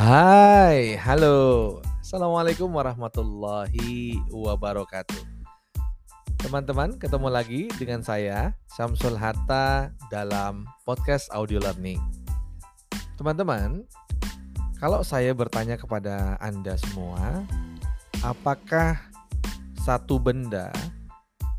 Hai, halo. Assalamualaikum warahmatullahi wabarakatuh. Teman-teman, ketemu lagi dengan saya, Syamsul Hatta, dalam podcast audio learning. Teman-teman, kalau saya bertanya kepada Anda semua, apakah satu benda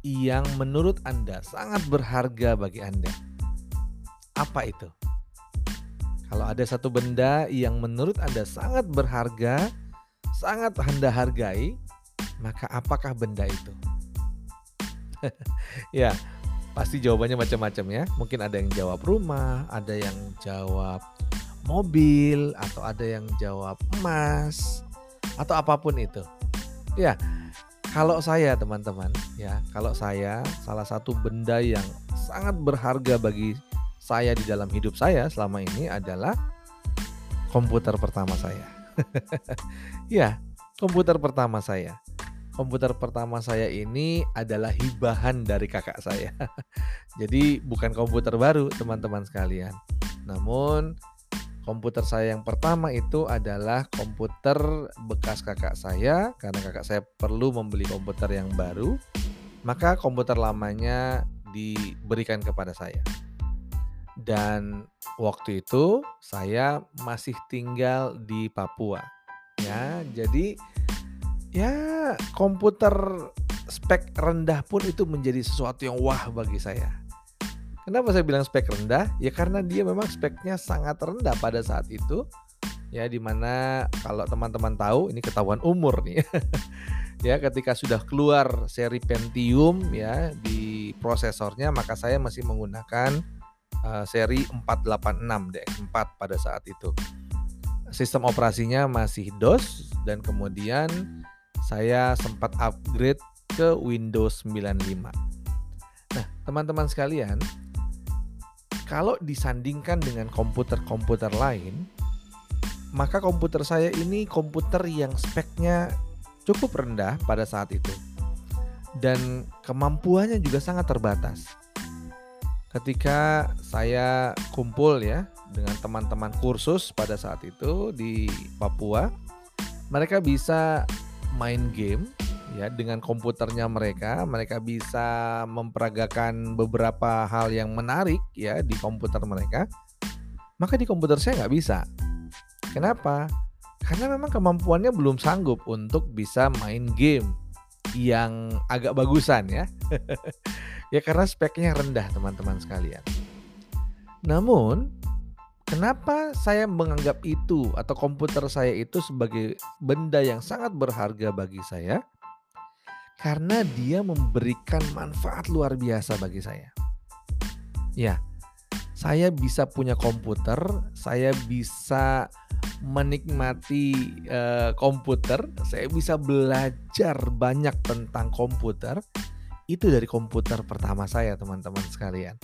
yang menurut Anda sangat berharga bagi Anda? Apa itu? Kalau ada satu benda yang menurut Anda sangat berharga, sangat Anda hargai, maka apakah benda itu? ya, pasti jawabannya macam-macam ya. Mungkin ada yang jawab rumah, ada yang jawab mobil, atau ada yang jawab emas, atau apa pun itu. Ya, kalau saya teman-teman, ya, kalau saya salah satu benda yang sangat berharga bagi saya di dalam hidup saya selama ini adalah komputer pertama saya. ya, komputer pertama saya. Komputer pertama saya ini adalah hibahan dari kakak saya. Jadi bukan komputer baru teman-teman sekalian. Namun komputer saya yang pertama itu adalah komputer bekas kakak saya karena kakak saya perlu membeli komputer yang baru. Maka komputer lamanya diberikan kepada saya dan waktu itu saya masih tinggal di Papua. Ya, jadi ya komputer spek rendah pun itu menjadi sesuatu yang wah bagi saya. Kenapa saya bilang spek rendah? Ya karena dia memang speknya sangat rendah pada saat itu. Ya di mana kalau teman-teman tahu ini ketahuan umur nih. ya ketika sudah keluar seri Pentium ya di prosesornya maka saya masih menggunakan uh, seri 486 DX4 pada saat itu. Sistem operasinya masih DOS dan kemudian saya sempat upgrade ke Windows 95. Nah, teman-teman sekalian, kalau disandingkan dengan komputer-komputer lain, maka komputer saya ini komputer yang speknya cukup rendah pada saat itu. Dan kemampuannya juga sangat terbatas ketika saya kumpul ya dengan teman-teman kursus pada saat itu di Papua, mereka bisa main game ya dengan komputernya mereka, mereka bisa memperagakan beberapa hal yang menarik ya di komputer mereka. Maka di komputer saya nggak bisa. Kenapa? Karena memang kemampuannya belum sanggup untuk bisa main game yang agak bagusan ya. Ya karena speknya rendah teman-teman sekalian. Namun kenapa saya menganggap itu atau komputer saya itu sebagai benda yang sangat berharga bagi saya? Karena dia memberikan manfaat luar biasa bagi saya. Ya, saya bisa punya komputer, saya bisa menikmati uh, komputer, saya bisa belajar banyak tentang komputer. Itu dari komputer pertama saya teman-teman sekalian.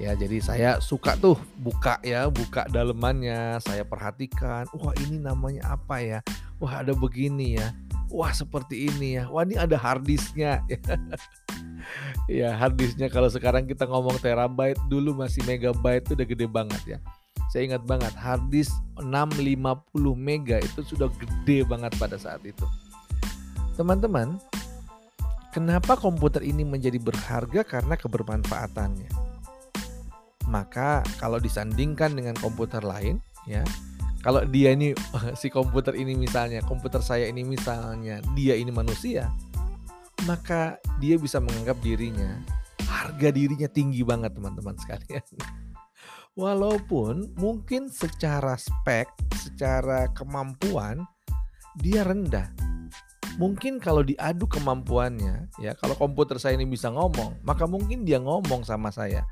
Ya jadi saya suka tuh buka ya buka dalemannya saya perhatikan. Wah ini namanya apa ya? Wah ada begini ya. Wah seperti ini ya. Wah ini ada harddisknya ya harddisknya kalau sekarang kita ngomong terabyte dulu masih megabyte itu udah gede banget ya. Saya ingat banget harddisk 650 mega itu sudah gede banget pada saat itu. Teman-teman Kenapa komputer ini menjadi berharga? Karena kebermanfaatannya? Maka kalau disandingkan dengan komputer lain, ya, kalau dia ini si komputer ini misalnya, komputer saya ini misalnya, dia ini manusia, maka dia bisa menganggap dirinya harga dirinya tinggi banget teman-teman sekalian. Walaupun mungkin secara spek, secara kemampuan dia rendah, mungkin kalau diadu kemampuannya ya kalau komputer saya ini bisa ngomong maka mungkin dia ngomong sama saya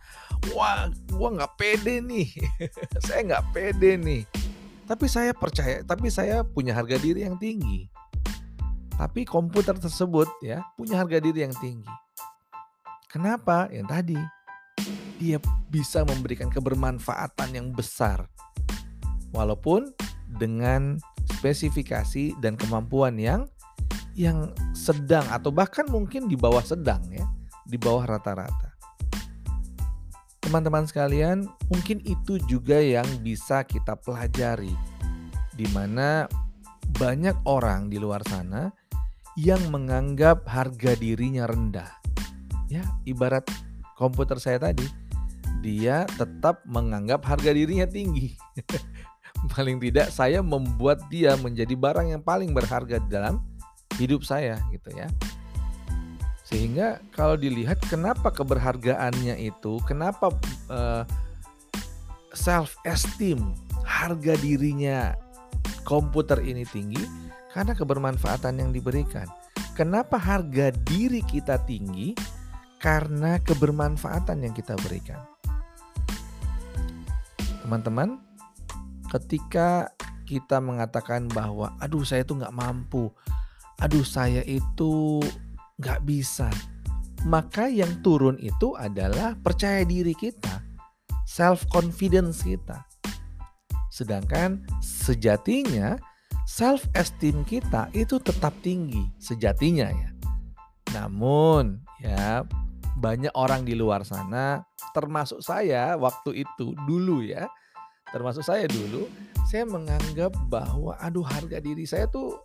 wah gua nggak pede nih saya nggak pede nih. Tapi saya percaya tapi saya punya harga diri yang tinggi tapi komputer tersebut ya punya harga diri yang tinggi. Kenapa? Yang tadi. Dia bisa memberikan kebermanfaatan yang besar. Walaupun dengan spesifikasi dan kemampuan yang yang sedang atau bahkan mungkin di bawah sedang ya, di bawah rata-rata. Teman-teman sekalian, mungkin itu juga yang bisa kita pelajari. Di mana banyak orang di luar sana yang menganggap harga dirinya rendah. Ya, ibarat komputer saya tadi, dia tetap menganggap harga dirinya tinggi. paling tidak saya membuat dia menjadi barang yang paling berharga dalam hidup saya gitu ya. Sehingga kalau dilihat kenapa keberhargaannya itu, kenapa uh, self esteem, harga dirinya komputer ini tinggi karena kebermanfaatan yang diberikan. Kenapa harga diri kita tinggi? Karena kebermanfaatan yang kita berikan. Teman-teman, ketika kita mengatakan bahwa aduh saya itu nggak mampu, aduh saya itu nggak bisa. Maka yang turun itu adalah percaya diri kita, self confidence kita. Sedangkan sejatinya self esteem kita itu tetap tinggi sejatinya ya. Namun ya banyak orang di luar sana termasuk saya waktu itu dulu ya termasuk saya dulu saya menganggap bahwa aduh harga diri saya tuh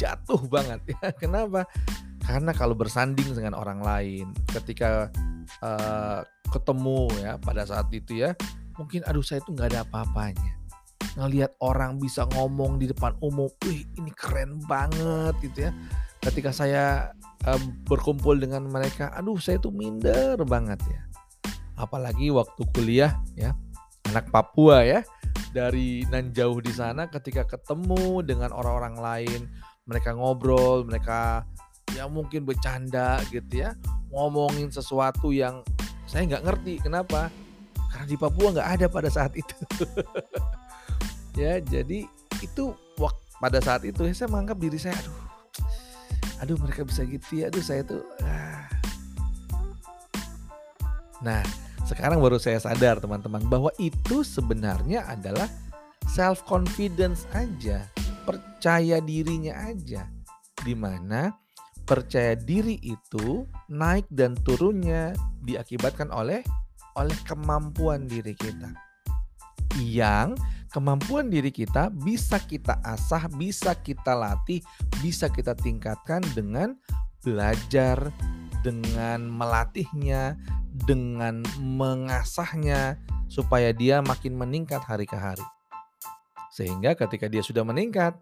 jatuh banget ya. Kenapa? Karena kalau bersanding dengan orang lain ketika uh, ketemu ya pada saat itu ya mungkin aduh saya tuh nggak ada apa-apanya ngelihat orang bisa ngomong di depan umum wih ini keren banget gitu ya. Ketika saya uh, berkumpul dengan mereka aduh saya tuh minder banget ya. Apalagi waktu kuliah ya. Anak Papua ya. Dari nan jauh di sana ketika ketemu dengan orang-orang lain mereka ngobrol mereka ya mungkin bercanda gitu ya ngomongin sesuatu yang saya nggak ngerti kenapa. Karena di Papua nggak ada pada saat itu ya jadi itu waktu pada saat itu ya, saya menganggap diri saya aduh aduh mereka bisa gitu ya aduh saya tuh ah. nah sekarang baru saya sadar teman-teman bahwa itu sebenarnya adalah self confidence aja, percaya dirinya aja. Di mana percaya diri itu naik dan turunnya diakibatkan oleh oleh kemampuan diri kita. Yang kemampuan diri kita bisa kita asah, bisa kita latih, bisa kita tingkatkan dengan belajar, dengan melatihnya, dengan mengasahnya supaya dia makin meningkat hari ke hari. Sehingga ketika dia sudah meningkat,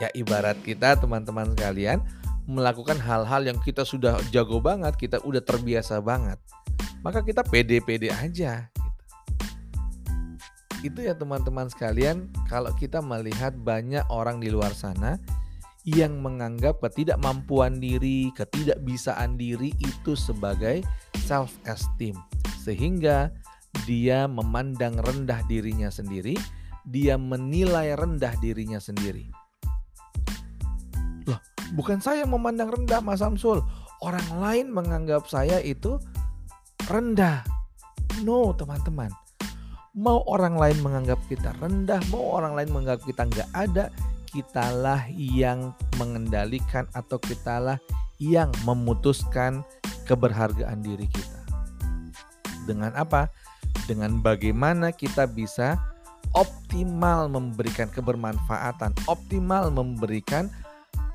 ya ibarat kita teman-teman sekalian melakukan hal-hal yang kita sudah jago banget, kita udah terbiasa banget. Maka kita pede-pede aja. Itu ya teman-teman sekalian, kalau kita melihat banyak orang di luar sana yang menganggap ketidakmampuan diri, ketidakbisaan diri itu sebagai self esteem sehingga dia memandang rendah dirinya sendiri, dia menilai rendah dirinya sendiri. Loh, bukan saya memandang rendah Mas Samsul, orang lain menganggap saya itu rendah. No, teman-teman. Mau orang lain menganggap kita rendah, mau orang lain menganggap kita nggak ada, kitalah yang mengendalikan atau kitalah yang memutuskan keberhargaan diri kita. Dengan apa? Dengan bagaimana kita bisa optimal memberikan kebermanfaatan, optimal memberikan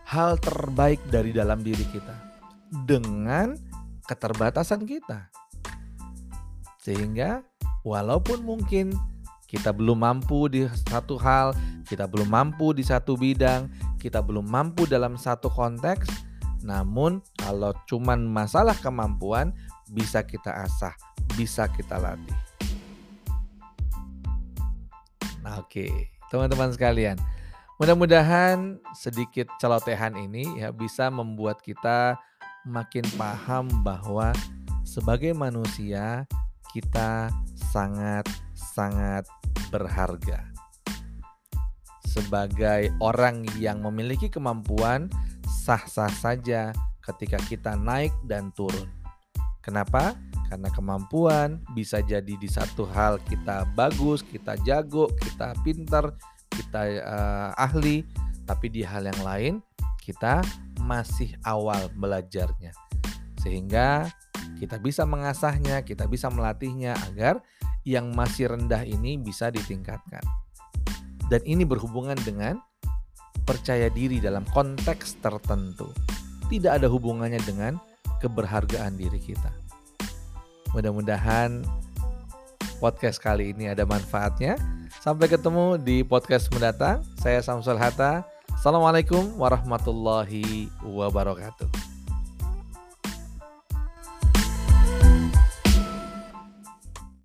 hal terbaik dari dalam diri kita dengan keterbatasan kita. Sehingga walaupun mungkin kita belum mampu di satu hal, kita belum mampu di satu bidang, kita belum mampu dalam satu konteks. Namun, kalau cuman masalah kemampuan, bisa kita asah, bisa kita latih. Nah, oke, teman-teman sekalian, mudah-mudahan sedikit celotehan ini ya bisa membuat kita makin paham bahwa sebagai manusia kita sangat-sangat berharga. Sebagai orang yang memiliki kemampuan, sah-sah saja ketika kita naik dan turun. Kenapa? Karena kemampuan bisa jadi di satu hal kita bagus, kita jago, kita pintar, kita uh, ahli, tapi di hal yang lain kita masih awal belajarnya. Sehingga kita bisa mengasahnya, kita bisa melatihnya agar yang masih rendah ini bisa ditingkatkan. Dan ini berhubungan dengan percaya diri dalam konteks tertentu. Tidak ada hubungannya dengan keberhargaan diri kita. Mudah-mudahan podcast kali ini ada manfaatnya. Sampai ketemu di podcast mendatang. Saya Samsul Hatta. Assalamualaikum warahmatullahi wabarakatuh.